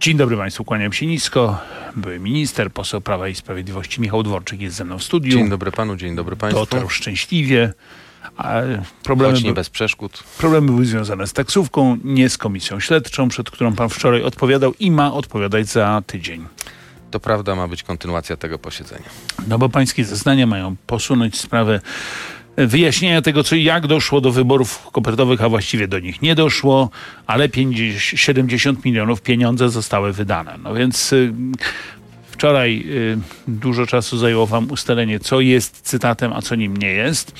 Dzień dobry Państwu, kłaniam się nisko. Były minister, poseł Prawa i Sprawiedliwości Michał Dworczyk jest ze mną w studiu. Dzień dobry panu, dzień dobry państwu. Dotarł szczęśliwie. Problemy, Choć nie bez przeszkód. problemy były związane z taksówką, nie z komisją śledczą, przed którą pan wczoraj odpowiadał i ma odpowiadać za tydzień. To prawda, ma być kontynuacja tego posiedzenia. No bo pańskie zeznania mają posunąć sprawę wyjaśnienia tego, co i jak doszło do wyborów kopertowych, a właściwie do nich nie doszło, ale 50, 70 milionów pieniądze zostały wydane. No więc y, wczoraj y, dużo czasu zajęło wam ustalenie, co jest cytatem, a co nim nie jest.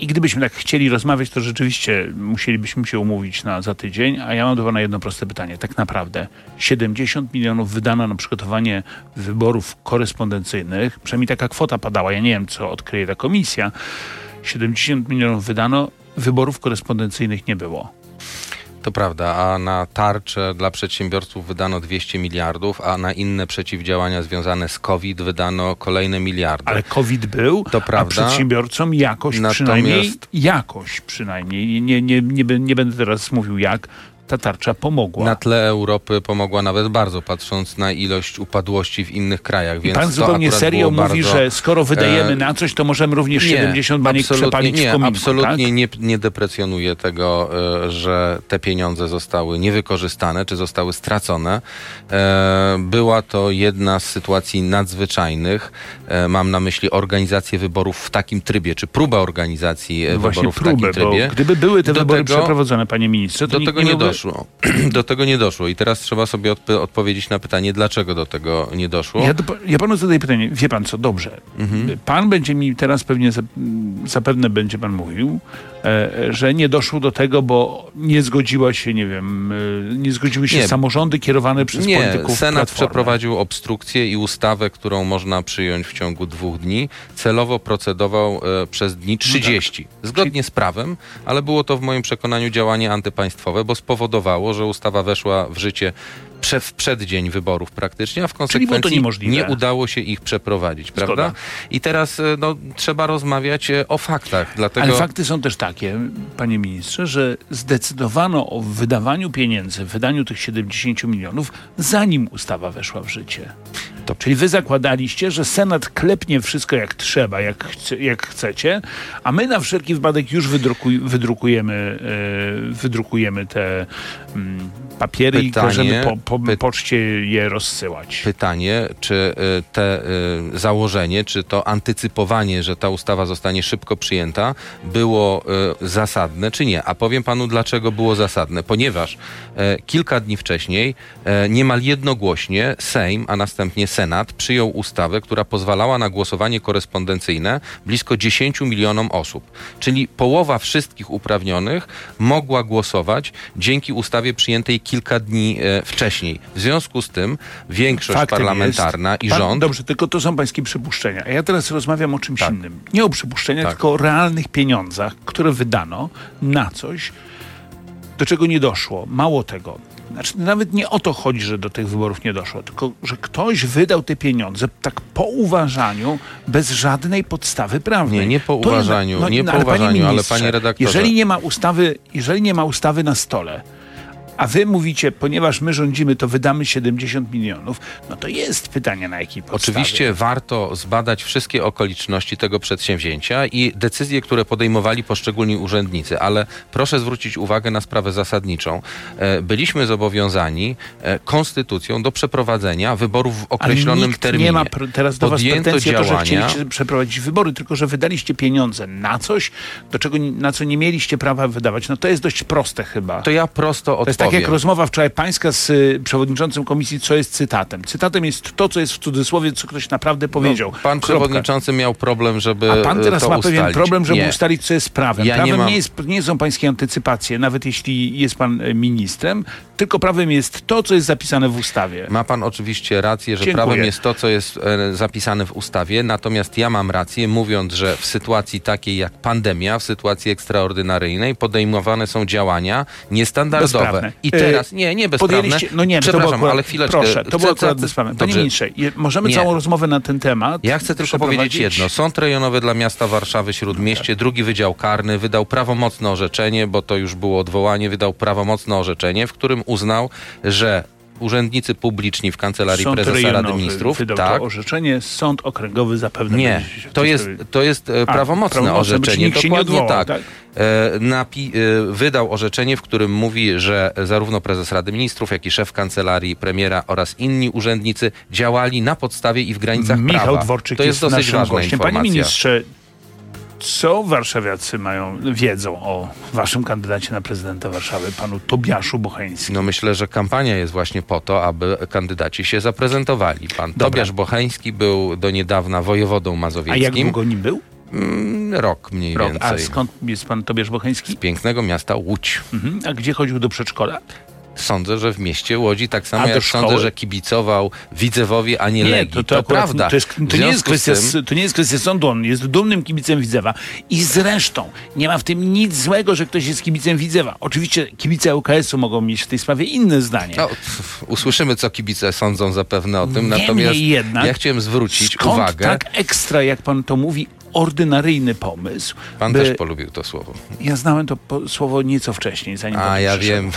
I gdybyśmy tak chcieli rozmawiać, to rzeczywiście musielibyśmy się umówić na za tydzień, a ja mam do pana jedno proste pytanie. Tak naprawdę 70 milionów wydano na przygotowanie wyborów korespondencyjnych, przynajmniej taka kwota padała, ja nie wiem, co odkryje ta komisja. 70 milionów wydano, wyborów korespondencyjnych nie było. To prawda, a na tarczę dla przedsiębiorców wydano 200 miliardów, a na inne przeciwdziałania związane z COVID wydano kolejne miliardy. Ale COVID był, To prawda. a przedsiębiorcom jakoś Natomiast- przynajmniej, jakoś przynajmniej, nie, nie, nie, nie będę teraz mówił jak, ta tarcza pomogła. Na tle Europy pomogła nawet bardzo, patrząc na ilość upadłości w innych krajach. Więc pan zupełnie serio mówi, bardzo, że skoro wydajemy e, na coś, to możemy również 70 baniek przepalić nie, w kominku, Absolutnie tak? nie, nie deprecjonuję tego, e, że te pieniądze zostały niewykorzystane, czy zostały stracone. E, Była to jedna z sytuacji nadzwyczajnych. Mam na myśli organizację wyborów w takim trybie, czy próbę organizacji No wyborów w próbę, takim trybie. bo gdyby były te Do wybory tego- przeprowadzone, panie ministrze, to Do tego nie nie miałby- doszło. Do tego nie doszło. I teraz trzeba sobie odp- odpowiedzieć na pytanie, dlaczego do tego nie doszło. Ja, do, ja panu zadaję pytanie, wie pan co, dobrze. Mhm. Pan będzie mi teraz pewnie, za- zapewne będzie pan mówił, że nie doszło do tego, bo nie zgodziła się, nie wiem, e, nie zgodziły się Nie. samorządy kierowane przez Nie, polityków Senat Platformy. przeprowadził obstrukcję i ustawę, którą można przyjąć w ciągu dwóch dni. Celowo procedował e, przez dni 30. Zgodnie z prawem, ale było to w moim przekonaniu działanie antypaństwowe, bo spowodowało, że ustawa weszła w życie prze, w przeddzień wyborów praktycznie, a w konsekwencji nie udało się ich przeprowadzić, prawda? Zgoda. I teraz e, no, trzeba rozmawiać e, o faktach, dlatego... Ale fakty są też takie, panie ministrze, że zdecydowano o wydawaniu pieniędzy, wydaniu tych 70 milionów, zanim ustawa weszła w życie. To- Czyli wy zakładaliście, że Senat klepnie wszystko jak trzeba, jak, jak chcecie, a my na wszelki wypadek już wydrukuj, wydrukujemy, e, wydrukujemy te mm, papiery Pytanie- i każemy po, po py- poczcie je rozsyłać. pytanie, czy y, te y, założenie, czy to antycypowanie, że ta ustawa zostanie szybko przyjęta, było y, zasadne, czy nie. A powiem panu, dlaczego było zasadne. Ponieważ e, kilka dni wcześniej e, niemal jednogłośnie Sejm, a następnie Senat przyjął ustawę, która pozwalała na głosowanie korespondencyjne blisko 10 milionom osób. Czyli połowa wszystkich uprawnionych mogła głosować dzięki ustawie przyjętej kilka dni e, wcześniej. W związku z tym większość Faktem parlamentarna jest, i pan, rząd Dobrze, tylko to są pańskie przypuszczenia. A ja teraz rozmawiam o czymś Tak. innym. Nie o przypuszczeniach, Tak. tylko o realnych pieniądzach, które wydano na coś, do czego nie doszło. Mało tego. Znaczy, nawet nie o to chodzi, że do tych wyborów nie doszło, tylko że ktoś wydał te pieniądze tak po uważaniu, bez żadnej podstawy prawnej. Nie, nie po To uważaniu, nie po ale panie uważaniu, ale ministrze, panie redaktorze. Jeżeli nie ma ustawy, jeżeli nie ma ustawy na stole, a wy mówicie, ponieważ my rządzimy, to wydamy 70 milionów, no to jest pytanie na jakiej podstawie. Oczywiście warto zbadać wszystkie okoliczności tego przedsięwzięcia i decyzje, które podejmowali poszczególni urzędnicy, ale proszę zwrócić uwagę na sprawę zasadniczą. E, Byliśmy zobowiązani e, konstytucją do przeprowadzenia wyborów w określonym terminie. nie ma teraz do was pretensji o to, że chcieliście przeprowadzić wybory, tylko że wydaliście pieniądze na coś, do czego, na co nie mieliście prawa wydawać. No to jest dość proste chyba. To ja prosto To odpowiem. Tak jak rozmowa wczoraj pańska z y, przewodniczącym komisji, co jest cytatem. Cytatem jest to, co jest w cudzysłowie, co ktoś naprawdę powiedział. No, pan Kropka. przewodniczący miał problem, żeby A pan teraz ma ustalić. pewien problem, żeby Nie. ustalić, co jest prawem. Ja nie prawem nie, mam- jest, nie są pańskie antycypacje, nawet jeśli jest pan e, ministrem, tylko prawem jest to, co jest zapisane w ustawie. Ma pan oczywiście rację, że Dziękuję. prawem jest to, co jest e, zapisane w ustawie, natomiast ja mam rację, mówiąc, że w sytuacji takiej jak pandemia, w sytuacji ekstraordynaryjnej podejmowane są działania niestandardowe. Bezprawne. I E, teraz, nie, nie bezprawne, no nie, to było przepraszam, ale chwileczkę. Proszę, to było akurat bezprawne. Panie ministrze, możemy Nie. całą rozmowę na ten temat Ja chcę tylko powiedzieć jedno. Sąd rejonowy dla miasta Warszawy Śródmieście, drugi wydział karny, wydał prawomocne orzeczenie, bo to już było odwołanie, wydał prawomocne orzeczenie, w którym uznał, że urzędnicy publiczni w Kancelarii Sąd Prezesa Rady Ministrów. wydał Tak. to orzeczenie, sąd okręgowy zapewne Nie, to jest, to jest e, A, prawomocne orzeczenie. Dokładnie odwołał, tak. tak? E, napi- e, wydał orzeczenie, w którym mówi, że zarówno prezes Rady Ministrów, jak i szef kancelarii premiera oraz inni urzędnicy działali na podstawie i w granicach Michał prawa. Dworczyk to jest, jest, dosyć ważna gościem. informacja. Panie ministrze, co warszawiacy mają, wiedzą o waszym kandydacie na prezydenta Warszawy, panu Tobiaszu Bocheńskim? No myślę, że kampania jest właśnie po to, aby kandydaci się zaprezentowali. Pan Dobra. Tobiasz Bocheński był do niedawna wojewodą A jak mazowieckim. długo nim był? Mm, Rok mniej Rok. A więcej. skąd jest pan Tobiasz Bocheński? Z pięknego miasta Łódź. Mhm. A gdzie chodził do przedszkola? Sądzę, że w mieście Łodzi tak samo jak szkoły? sądzę, że kibicował Widzewowi, a nie, Legii. To, akurat- prawda. To, jest, to, nie jest kwestia, tym- to nie jest kwestia sądu, on jest dumnym kibicem Widzewa. I zresztą nie ma w tym nic złego, że ktoś jest kibicem Widzewa. Oczywiście kibice UKS-u mogą mieć w tej sprawie inne zdanie. No, usłyszymy, co kibice sądzą zapewne o tym. Niemniej Natomiast jednak, ja chciałem zwrócić Skąd uwagę. tak ekstra, jak pan to mówi, ordynaryjny pomysł? Pan by- też polubił to słowo. Ja znałem to po, słowo nieco wcześniej, zanim A ja przyszedł. wiem,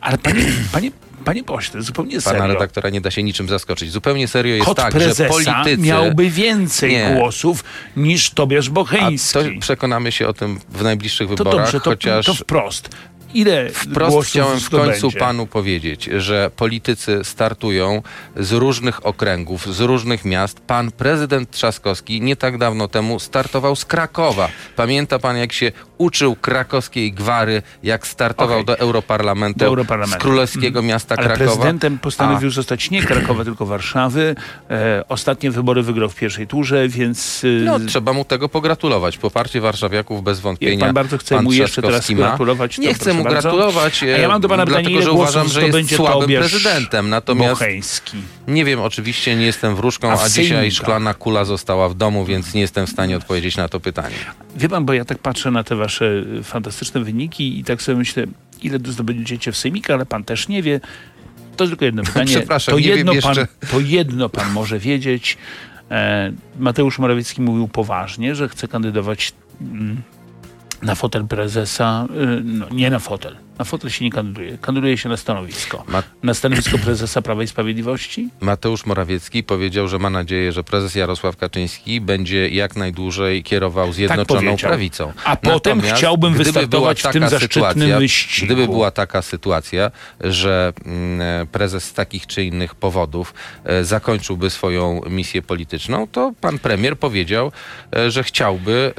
ale panie, panie, panie pośle, zupełnie pana serio. redaktora nie da się niczym zaskoczyć. Zupełnie serio jest Kot tak, że politycy. miałby więcej Nie. głosów niż Tobiasz A Bocheński. to przekonamy się o tym w najbliższych To wyborach, dobrze, to, chociaż to wprost. Ile Wprost chciałem w końcu panu powiedzieć, że politycy startują z różnych okręgów, z różnych miast. Pan prezydent Trzaskowski nie tak dawno temu startował z Krakowa. Pamięta pan, jak się uczył krakowskiej gwary, jak startował Okej. do Europarlamentu, Do Europarlamentu. z królewskiego miasta Ale Krakowa. prezydentem postanowił A. zostać nie Krakowa, tylko Warszawy. E, ostatnie wybory wygrał w pierwszej turze, więc e, No, trzeba mu tego pogratulować. Poparcie warszawiaków bez wątpienia. jak pan bardzo chce pan mu jeszcze teraz gratulować, Nie chcę mu bardzo. gratulować, A ja mam do pana e, pytanie, dlatego ile że uważam, że jest słabym prezydentem. Natomiast Bocheński. Nie wiem, oczywiście nie jestem wróżką, A a, dzisiaj sejmikach? szklana kula została w domu, więc nie jestem w stanie odpowiedzieć na to pytanie. Wie pan, bo ja tak patrzę na te wasze y, fantastyczne wyniki i tak sobie myślę, ile zdobędziecie w sejmikach, ale pan też nie wie. To tylko jedno pytanie. Przepraszam, to jedno pan. To jedno pan może wiedzieć. E, Mateusz Morawiecki mówił poważnie, że chce kandydować mm, na fotel prezesa. y, No, nie na fotel. Na fotel się nie kandyduje. Kandyduje się na stanowisko. Ma Na stanowisko prezesa Prawa i Sprawiedliwości? Mateusz Morawiecki powiedział, że ma nadzieję, że prezes Jarosław Kaczyński będzie jak najdłużej kierował Zjednoczoną powiedział. Prawicą. A potem chciałbym gdyby wystartować w tym zaszczytnym wyścigu. Gdyby była taka sytuacja, że mm, prezes z takich czy innych powodów e, zakończyłby swoją misję polityczną, to pan premier powiedział, e, że chciałby e,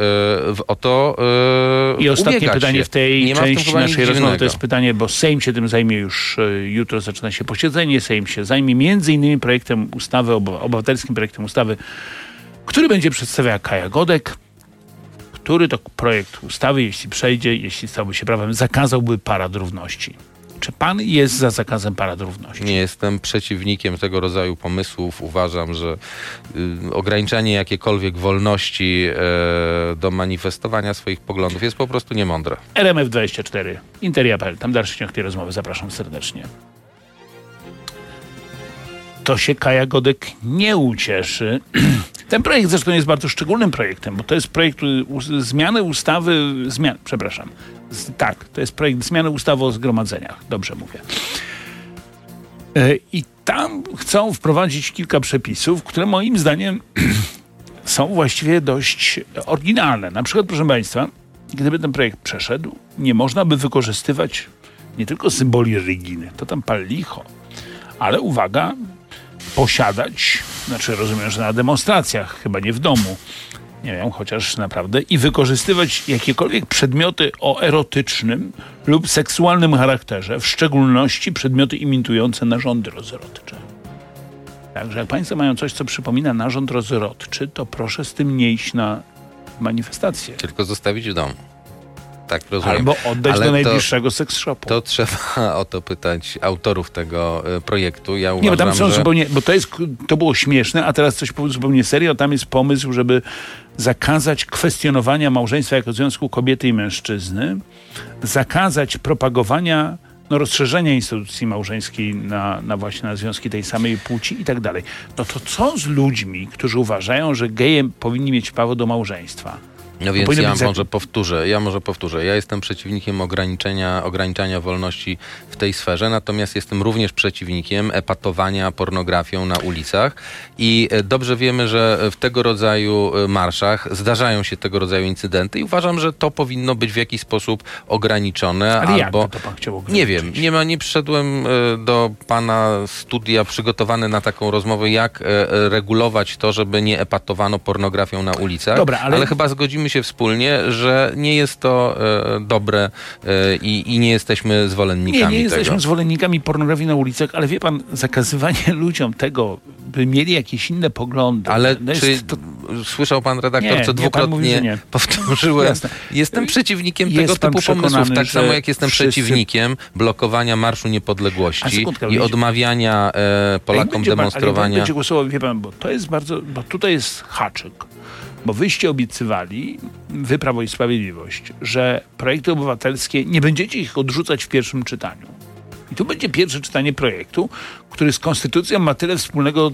w, o to e, I ostatnie pytanie się. w tej Nie w części nic naszej rozmowy. Jest pytanie, bo Sejm się tym zajmie już e, jutro, zaczyna się posiedzenie. Sejm się zajmie między innymi projektem ustawy, obywatelskim projektem ustawy, który będzie przedstawiała Kaja Godek, który to projekt ustawy, jeśli przejdzie, jeśli stałby się prawem, zakazałby parad równości. Czy pan jest za zakazem parad równości? Nie jestem przeciwnikiem tego rodzaju pomysłów. Uważam, że y, ograniczanie jakiejkolwiek wolności e, do manifestowania swoich poglądów jest po prostu niemądre. RMF24, Interia.pl, tam dalszy ciąg tej rozmowy, zapraszam serdecznie. To się Kaja Godek nie ucieszy. Ten projekt zresztą jest bardzo szczególnym projektem, bo to jest projekt y, zmiany ustawy, zmian, przepraszam, tak, to jest projekt zmiany ustawy o zgromadzeniach, dobrze mówię. E, I tam chcą wprowadzić kilka przepisów, które moim zdaniem są właściwie dość oryginalne. Na przykład, proszę Państwa, gdyby ten projekt przeszedł, nie można by wykorzystywać nie tylko symboli religijnych, to tam pal licho, ale uwaga, posiadać, znaczy rozumiem, że na demonstracjach, chyba nie w domu, nie wiem, chociaż naprawdę, i wykorzystywać jakiekolwiek przedmioty o erotycznym lub seksualnym charakterze, w szczególności przedmioty imitujące narządy rozrodcze. Także jak Państwo mają coś, co przypomina narząd rozrodczy, to proszę z tym nie iść na manifestację. Tylko zostawić w domu. Tak rozumiem. Albo oddać Ale do najbliższego seks shopu. To trzeba o to pytać autorów tego e, projektu. Ja uważam, Nie, bo tam są że... zupełnie, bo to jest, to było śmieszne, a teraz coś zupełnie serio. Tam jest pomysł, żeby zakazać kwestionowania małżeństwa jako związku kobiety i mężczyzny, zakazać propagowania, no rozszerzenia instytucji małżeńskiej na, na właśnie na związki tej samej płci i tak dalej. No to co z ludźmi, którzy uważają, że geje powinni mieć prawo do małżeństwa? No więc ja być może powtórzę, ja może powtórzę. Ja jestem przeciwnikiem ograniczenia, ograniczania wolności w tej sferze, natomiast jestem również przeciwnikiem epatowania pornografią na ulicach i e, dobrze wiemy, że w tego rodzaju e, marszach zdarzają się tego rodzaju incydenty i uważam, że to powinno być w jakiś sposób ograniczone Ale albo jak to pan chciał nie ograniczyć? wiem, nie ma, nie przyszedłem e, do pana studia przygotowany na taką rozmowę, jak regulować to, żeby nie epatowano pornografią na ulicach. Dobra, ale- chyba zgodzimy się wspólnie, że nie jest to e, dobre e, i, i nie jesteśmy zwolennikami Nie, nie tego. jesteśmy zwolennikami pornografii na ulicach, ale wie pan, zakazywanie ludziom tego, by mieli jakieś inne poglądy. Ale no czy to, słyszał pan redaktor, Nie, co nie, dwukrotnie nie. powtórzyłem? Jasne. Jestem przeciwnikiem Jest tego typu pomysłów, tak samo jak jestem wszyscy- przeciwnikiem blokowania Marszu Niepodległości i odmawiania e, Polakom będzie pan- ale pan demonstrowania. będzie głosował, wie pan, bo to jest bardzo, bo tutaj jest haczyk. Bo wyście obiecywali, wy Prawo i Sprawiedliwość, że projekty obywatelskie, nie będziecie ich odrzucać w pierwszym czytaniu. I tu będzie pierwsze czytanie projektu, który z konstytucją ma tyle wspólnego,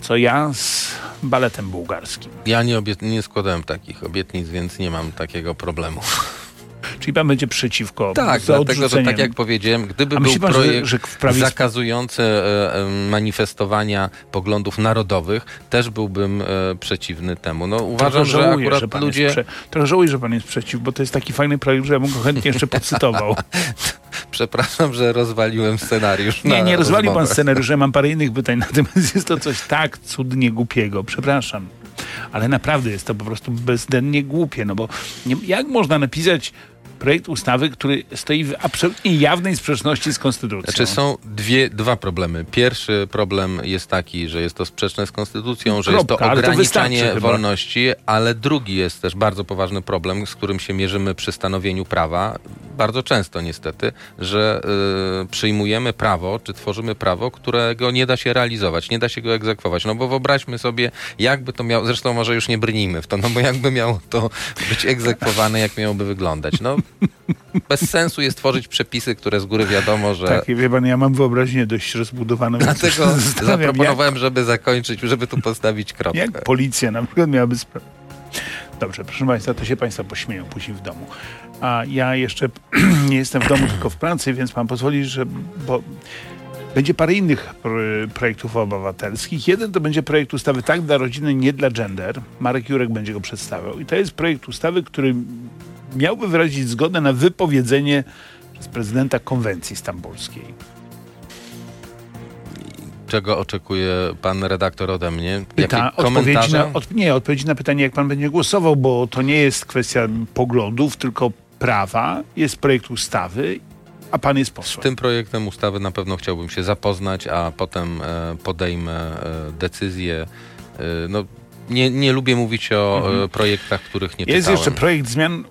co ja z baletem bułgarskim. Ja nie, nie składałem takich obietnic, więc nie mam takiego problemu. Czyli pan będzie przeciwko Tak, za dlatego, że tak jak powiedziałem, gdyby był pan, że- projekt że prawie- zakazujący e, e, manifestowania poglądów narodowych, też byłbym e, przeciwny temu. No, uważam, Trochę że żałuję, akurat że pan ludzie... jest prze... Trochę żałuję, że pan jest przeciw, bo to jest taki fajny projekt, że ja bym go chętnie jeszcze podcytował. Przepraszam, że rozwaliłem scenariusz. Nie, nie rozwalił pan rozmowę. scenariusza, mam parę innych pytań, natomiast jest to coś tak cudnie głupiego, przepraszam. Ale naprawdę jest to po prostu bezdennie głupie, no bo nie, jak można napisać projekt ustawy, który stoi w absolutnie jawnej sprzeczności z konstytucją? Znaczy są dwie, dwa problemy. Pierwszy problem jest taki, że jest to sprzeczne z konstytucją, że jest to Kropka, ale to ograniczanie chyba. wolności, ale drugi jest też bardzo poważny problem, z którym się mierzymy przy stanowieniu prawa, bardzo często niestety, że y, przyjmujemy prawo, czy tworzymy prawo, którego nie da się realizować, nie da się go egzekwować. No bo wyobraźmy sobie, jakby to miało, zresztą może już nie brnijmy w to, no bo jakby miało to być egzekwowane, jak miałoby wyglądać. No bez sensu jest tworzyć przepisy, które z góry wiadomo, że Tak, wie pan, ja mam wyobraźnię dość rozbudowaną. Dlatego zaproponowałem, żeby zakończyć, żeby tu postawić kropkę. Jak, jak policja na przykład miałaby sprawę. Dobrze, proszę Państwa, to się Państwo pośmieją później w domu. A ja jeszcze nie jestem w domu, tylko w pracy, więc Pan pozwoli, że... Bo będzie parę innych pro- projektów obywatelskich. Jeden to będzie projekt ustawy Tak dla rodziny, nie dla gender. Marek Jurek będzie go przedstawiał. I to jest projekt ustawy, który miałby wyrazić zgodę na wypowiedzenie przez prezydenta konwencji stambulskiej. Czego oczekuje pan redaktor ode mnie? Pyta, odpowiedzi na, od, nie, odpowiedzi na pytanie, jak pan będzie głosował, bo to nie jest kwestia poglądów, tylko prawa. Jest projekt ustawy, a pan jest posłem. Tym projektem ustawy na pewno chciałbym się zapoznać, a potem e, podejmę e, decyzję. E, no, nie, nie lubię mówić o e, projektach, których nie Mhm. Jest czytałem. jeszcze projekt zmian y,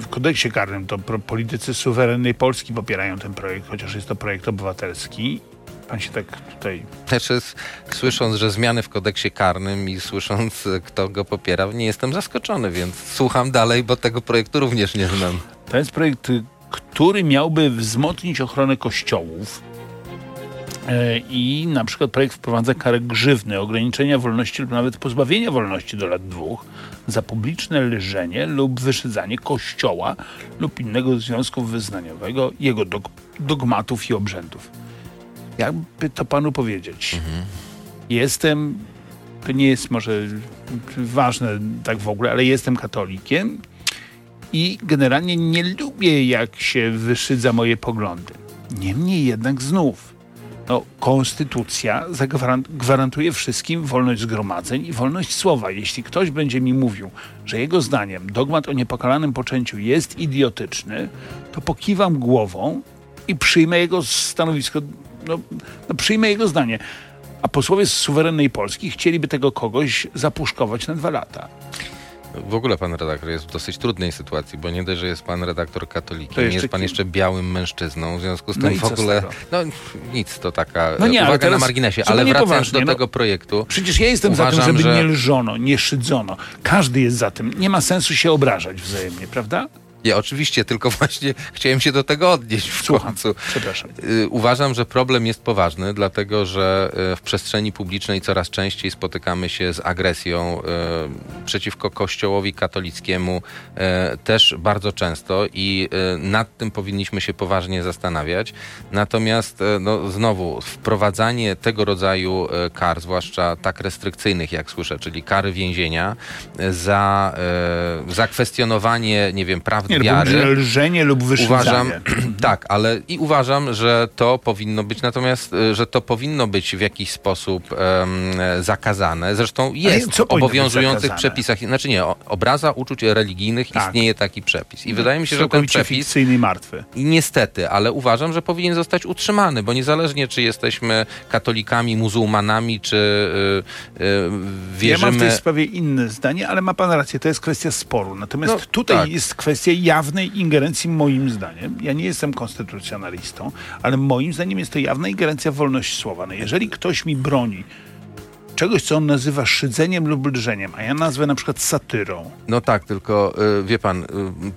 w kodeksie karnym. To politycy suwerennej Polski popierają ten projekt, chociaż jest to projekt obywatelski. Pan się tak tutaj... Też jest, słysząc, że zmiany w kodeksie karnym i słysząc, e, kto go popiera, nie jestem zaskoczony, więc słucham dalej, bo tego projektu również nie znam. To jest projekt, y, który miałby wzmocnić ochronę kościołów. E, I na przykład projekt wprowadza karę grzywny, ograniczenia wolności lub nawet pozbawienia wolności do lat dwóch za publiczne lżenie lub wyszydzanie kościoła lub innego związku wyznaniowego, jego dog- dogmatów i obrzędów. Jakby to panu powiedzieć? Jestem, to nie jest może ważne tak w ogóle, ale jestem katolikiem i generalnie nie lubię, jak się wyszydza moje poglądy. Niemniej jednak znów, no, konstytucja zagwaran- gwarantuje wszystkim wolność zgromadzeń i wolność słowa. Jeśli ktoś będzie mi mówił, że jego zdaniem dogmat o niepokalanym poczęciu jest idiotyczny, to pokiwam głową i przyjmę jego stanowisko, no, no przyjmę jego zdanie. A posłowie z suwerennej Polski chcieliby tego kogoś zapuszkować na dwa lata. W ogóle pan redaktor jest w dosyć trudnej sytuacji, bo nie dość, że jest pan redaktor To katolikiem, jeszcze jest pan jeszcze białym mężczyzną, w związku z No tym i w ogóle... No nic, to taka No nie, uwaga na marginesie. Ale wracając do no- tego projektu, Przecież ja jestem za Uważam, tym, żeby że- nie lżono, nie szydzono. Każdy jest za tym. Nie ma sensu się obrażać wzajemnie, prawda? Ja oczywiście, tylko właśnie chciałem się do tego odnieść w Słucham. końcu. Przepraszam. Y, Uważam, że problem jest poważny, dlatego że y, w przestrzeni publicznej coraz częściej spotykamy się z agresją y, przeciwko Kościołowi katolickiemu też bardzo często i nad tym powinniśmy się poważnie zastanawiać. Natomiast no, znowu wprowadzanie tego rodzaju kar, zwłaszcza tak restrykcyjnych, jak słyszę, czyli kary więzienia za, za kwestionowanie, nie wiem, praw Nie, wiary. lub lżenie lub wyszydzanie. Uważam, tak, ale i uważam, że to powinno być, natomiast, y, że to powinno być w jakiś sposób em, zakazane. Zresztą jest w obowiązujących przepisach, znaczy nie, obraza uczuć religijnych Tak. istnieje taki przepis. I wydaje mi się, że ten przepis fikcyjny i martwy. i niestety, ale uważam, że powinien zostać utrzymany, bo niezależnie czy jesteśmy katolikami, muzułmanami, czy y, y, Ja mam w wierzymy... tej sprawie inne zdanie, ale ma pan rację, to jest kwestia sporu. Natomiast No, tutaj tak. jest kwestia jawnej ingerencji moim zdaniem. Ja nie jestem konstytucjonalistą, ale moim zdaniem jest to jawna ingerencja w wolność słowa. No jeżeli ktoś mi broni czegoś, co on nazywa szydzeniem lub lżeniem, a ja nazwę na przykład satyrą, No tak, tylko y, wie pan, y,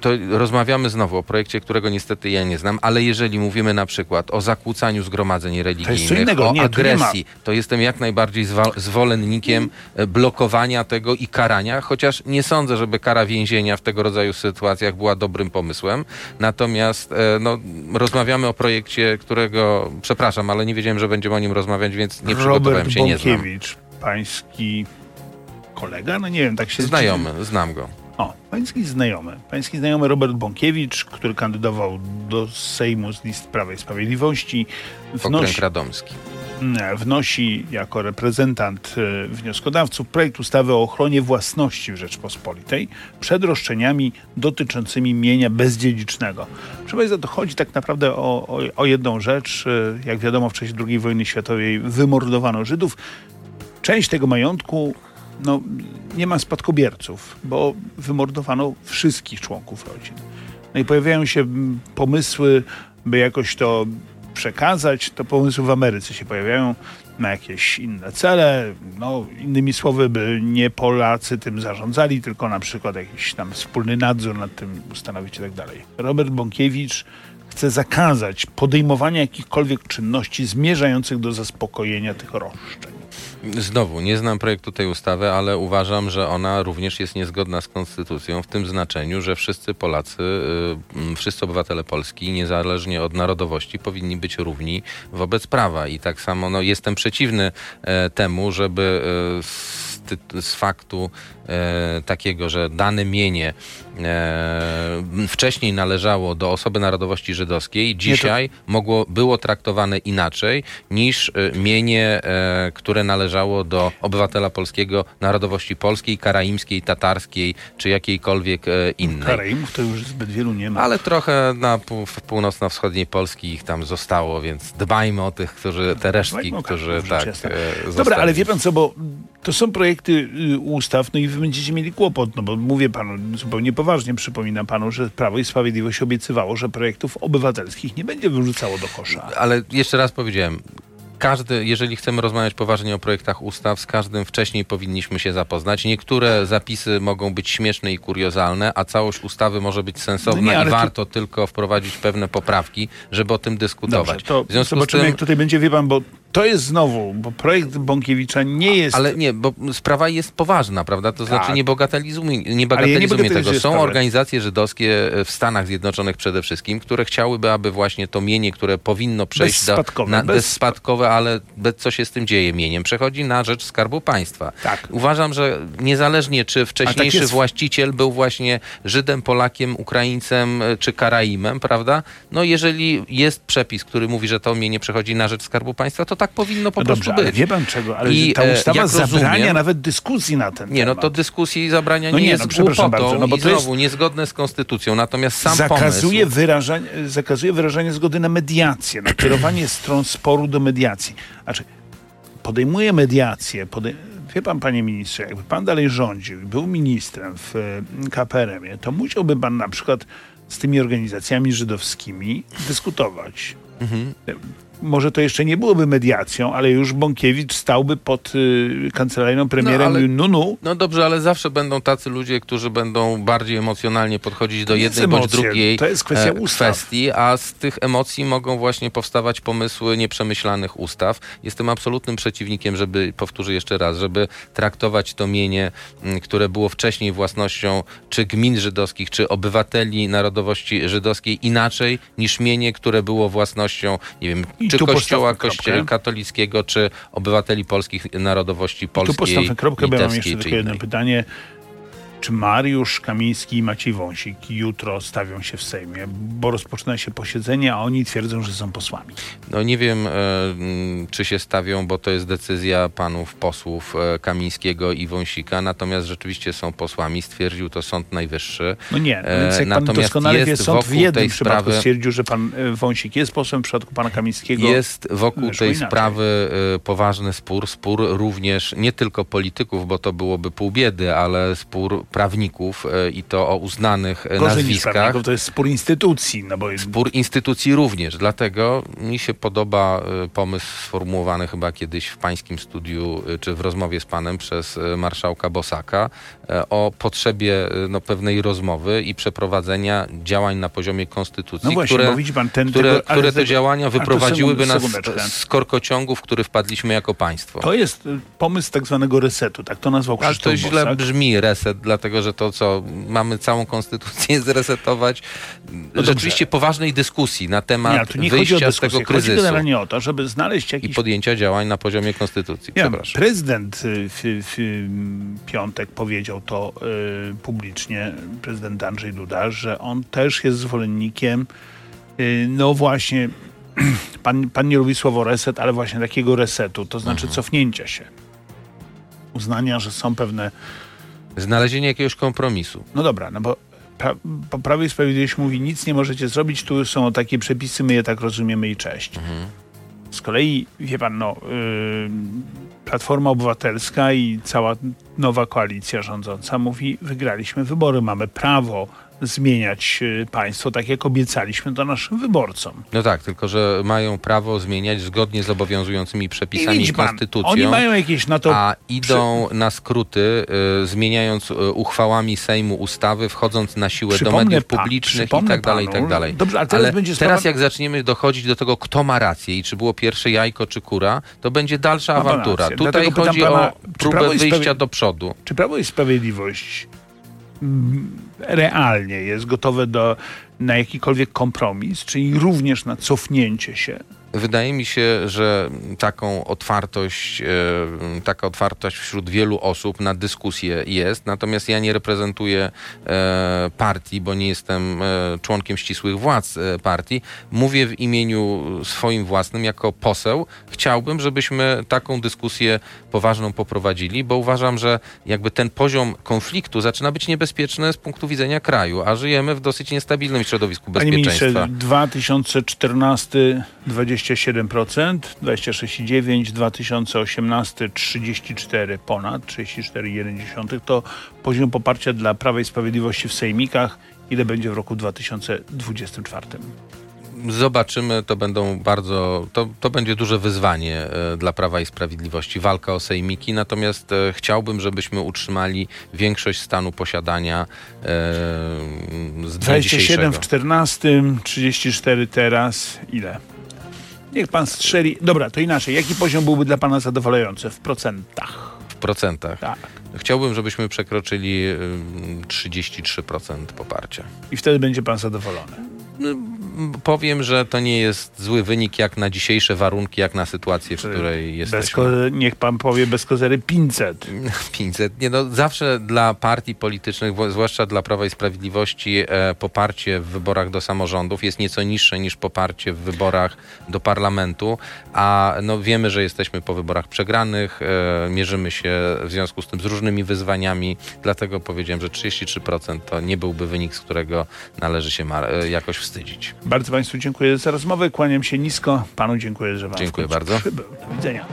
to rozmawiamy znowu o projekcie, którego niestety ja nie znam, ale jeżeli mówimy na przykład o zakłócaniu zgromadzeń religijnych, innego. o Nie, agresji, to jestem jak najbardziej zwolennikiem y, blokowania tego i karania, chociaż nie sądzę, żeby kara więzienia w tego rodzaju sytuacjach była dobrym pomysłem. Natomiast no, rozmawiamy o projekcie, którego, przepraszam, ale nie wiedziałem, że będziemy o nim rozmawiać, więc nie przygotowałem Robert się, nie znam. Pański kolega, no nie wiem, tak się Znajomy, znam go. O, pański znajomy. Pański znajomy Robert Bąkiewicz, który kandydował do Sejmu z list Prawa i Sprawiedliwości, Okręg wnosi, Radomski. nie, wnosi jako reprezentant e, wnioskodawców projekt ustawy o ochronie własności w Rzeczpospolitej przed roszczeniami dotyczącymi mienia bezdziedzicznego. Proszę Państwa, to chodzi tak naprawdę o, o, o jedną rzecz. E, Jak wiadomo, w czasie II wojny światowej wymordowano Żydów. Część tego majątku no, nie ma spadkobierców, bo wymordowano wszystkich członków rodzin. No i pojawiają się pomysły, by jakoś to przekazać. To pomysły w Ameryce się pojawiają na jakieś inne cele. No, innymi słowy, by nie Polacy tym zarządzali, tylko na przykład jakiś tam wspólny nadzór nad tym ustanowić i tak dalej. Robert Bąkiewicz chce zakazać podejmowania jakichkolwiek czynności zmierzających do zaspokojenia tych roszczeń. Znowu, nie znam projektu tej ustawy, ale uważam, że ona również jest niezgodna z konstytucją w tym znaczeniu, że wszyscy Polacy, y, mm, wszyscy obywatele Polski, niezależnie od narodowości, powinni być równi wobec prawa. I tak samo no, jestem przeciwny e, temu, żeby z, faktu e, takiego, że dane mienie e, wcześniej należało do osoby narodowości żydowskiej, dzisiaj mogło, było traktowane inaczej niż e, mienie, e, które należało do obywatela polskiego narodowości polskiej, karaimskiej, tatarskiej czy jakiejkolwiek e, innej. Karaimów to już zbyt wielu nie ma. Ale trochę na pół, w północno-wschodniej Polski ich tam zostało, więc dbajmy o tych, którzy, te resztki, którzy tak e, Dobra, ale wie pan co, bo to są projekty y, ustaw, no i wy będziecie mieli kłopot, no bo mówię panu zupełnie poważnie, przypominam panu, że Prawo i Sprawiedliwość obiecywało, że projektów obywatelskich nie będzie wyrzucało do kosza. Ale jeszcze raz powiedziałem, każdy, jeżeli chcemy rozmawiać poważnie o projektach ustaw, z każdym wcześniej powinniśmy się zapoznać. Niektóre zapisy mogą być śmieszne i kuriozalne, a całość ustawy może być sensowna No nie, i to- warto tylko wprowadzić pewne poprawki, żeby o tym dyskutować. Dobrze, to w związku z zobaczymy, tym, jak tutaj będzie, wie pan, bo to jest znowu, bo projekt Bąkiewicza nie jest... Ale nie, bo sprawa jest poważna, prawda? To znaczy Tak. nie bagatelizujmy, nie Ale ja bagatelizujmy tego. Są organizacje żydowskie w Stanach Zjednoczonych przede wszystkim, które chciałyby, aby właśnie to mienie, które powinno przejść Bezspadkowe, na, bez- bezspadkowe, ale bez, co się z tym dzieje mieniem, przechodzi na rzecz Skarbu Państwa. Tak. Uważam, że niezależnie czy wcześniejszy jest- właściciel był właśnie Żydem, Polakiem, Ukraińcem e, czy Karaimem, prawda? No jeżeli jest przepis, który mówi, że to mienie przechodzi na rzecz Skarbu Państwa, to tak powinno po No prostu dobrze, ale być. wie pan czego, ale I, ta e, ustawa zabrania rozumiem- nawet dyskusji na ten Nie, no temat. to dyskusji zabrania No nie, nie, jest no przepraszam głupotą bardzo, no bo i to jest- znowu niezgodne z konstytucją. Natomiast sam zakazuje, pomysł... wyrażania, zakazuje wyrażania zgody na mediację, na kierowanie stron sporu do mediacji. Znaczy, podejmuje mediację, podej... wie pan, panie ministrze, jakby pan dalej rządził i był ministrem w e, KPRM-ie, to musiałby pan na przykład z tymi organizacjami żydowskimi dyskutować. Może to jeszcze nie byłoby mediacją, ale już Bąkiewicz stałby pod y, kancelarią premiera ale- no, Nunu. No dobrze, ale zawsze będą tacy ludzie, którzy będą bardziej emocjonalnie podchodzić do jednej bądź emocje, drugiej to jest kwestia e, ustaw. kwestii, a z tych emocji mogą właśnie powstawać pomysły nieprzemyślanych ustaw. Jestem absolutnym przeciwnikiem, żeby, powtórzę jeszcze raz, żeby traktować to mienie, które było wcześniej własnością czy gmin żydowskich, czy obywateli narodowości żydowskiej inaczej niż mienie, które było własnością, nie wiem, czy tu kościoła katolickiego, czy obywateli polskich narodowości Tu polskiej, postawmy kropkę, bo ja mam jeszcze tylko jedno pytanie. Czy Mariusz Kamiński i Maciej Wąsik jutro stawią się w Sejmie? Bo rozpoczyna się posiedzenie, a oni twierdzą, że są posłami. No nie wiem, e, mm, czy się stawią, bo to jest decyzja panów posłów e, Kamińskiego i Wąsika, natomiast rzeczywiście są posłami, stwierdził to Sąd Najwyższy. No nie, no E, więc jak pan natomiast doskonale wie, sąd w jednym przypadku sprawy- stwierdził, że pan e, Wąsik jest posłem, w przypadku pana Kamińskiego Jest wokół tej inaczej. sprawy e, poważny spór, spór również nie tylko polityków, bo to byłoby pół biedy, ale spór prawników e, i to o uznanych e, gorzej niż nazwiskach. prawników, to jest spór instytucji, no bo Spór instytucji również, dlatego mi się podoba e, pomysł sformułowany chyba kiedyś w pańskim studiu, czy w rozmowie z panem przez marszałka Bosaka o potrzebie no, pewnej rozmowy i przeprowadzenia działań na poziomie konstytucji, no właśnie, które, pan ten które, ale które te działania ale wyprowadziłyby nas z, z korkociągu, w który wpadliśmy jako państwo. To jest pomysł tak zwanego resetu, tak to nazwał Ale Krzysztof to źle Bosak. brzmi reset, dlatego że to co, mamy całą konstytucję zresetować. No Rzeczywiście poważnej dyskusji na temat Nie, nie chodzi o wyjścia z tego chodzi kryzysu generalnie o to, żeby znaleźć i jakiś podjęcia działań na poziomie konstytucji. Ja, Przepraszam. prezydent y, w, w piątek powiedział to y, publicznie, prezydent Andrzej Duda, że on też jest zwolennikiem, y, no właśnie, pan, pan nie lubi słowo reset, ale właśnie takiego resetu, to znaczy Mhm. cofnięcia się. Uznania, że są pewne Znalezienie jakiegoś kompromisu. No dobra, no bo pra, po Prawie i Sprawiedliwość mówi, nic nie możecie zrobić, tu są takie przepisy, my je tak rozumiemy i cześć. Z kolei, wie pan, no, yy, Platforma Obywatelska i cała nowa koalicja rządząca mówi, wygraliśmy wybory, mamy prawo zmieniać yy, państwo, tak jak obiecaliśmy to naszym wyborcom. No tak, tylko że mają prawo zmieniać zgodnie z obowiązującymi przepisami i pan, konstytucją. oni mają jakieś na to... a idą na skróty, y, zmieniając y, uchwałami Sejmu ustawy, wchodząc na siłę do Przypomnę mediów pa- publicznych i tak dalej, i tak dalej. dobrze, ale teraz będzie sprawa- teraz jak zaczniemy dochodzić do tego, kto ma rację i czy było pierwsze jajko, czy kura, to będzie dalsza awantura. Tutaj Dlatego chodzi pana, o próbę wyjścia do przodu. Czy Prawo i Sprawiedliwość realnie jest gotowe do, na jakikolwiek kompromis, czyli również na cofnięcie się? Wydaje mi się, że taką otwartość, e, taka otwartość wśród wielu osób na dyskusję jest, natomiast ja nie reprezentuję e, partii, bo nie jestem e, członkiem ścisłych władz partii. Mówię w imieniu swoim własnym, jako poseł. Chciałbym, żebyśmy taką dyskusję poważną poprowadzili, bo uważam, że jakby ten poziom konfliktu zaczyna być niebezpieczny z punktu widzenia kraju, a żyjemy w dosyć niestabilnym środowisku Panie bezpieczeństwa. ministrze, 2014 27%, 26,9%, 2018 34 ponad, 34,1% to poziom poparcia dla Prawa i Sprawiedliwości w sejmikach. Ile będzie w roku 2024? Zobaczymy, to będą bardzo, to, to będzie duże wyzwanie e, dla Prawa i Sprawiedliwości, walka o sejmiki, natomiast e, chciałbym, żebyśmy utrzymali większość stanu posiadania e, z dnia 27 dzisiejszego. w 14, 34 teraz. Ile? Niech pan strzeli. Dobra, to inaczej. Jaki poziom byłby dla pana zadowalający w procentach? w procentach. Tak. Chciałbym, żebyśmy przekroczyli ym, 33% poparcia. I wtedy będzie pan zadowolony. Powiem, że to nie jest zły wynik jak na dzisiejsze warunki, jak na sytuację, w której Bez jesteśmy. niech pan powie bez kozery 500. 500. Nie no, zawsze dla partii politycznych, zwłaszcza dla Prawa i Sprawiedliwości, e, poparcie w wyborach do samorządów jest nieco niższe niż poparcie w wyborach do parlamentu, a no, wiemy, że jesteśmy po wyborach przegranych, e, mierzymy się w związku z tym z różnymi wyzwaniami, dlatego powiedziałem, że 33% to nie byłby wynik, z którego należy się e, jakoś wstydzić. Bardzo państwu dziękuję za rozmowę. Kłaniam się nisko. Panu dziękuję, że pan w Dziękuję bardzo. przybył. Do widzenia.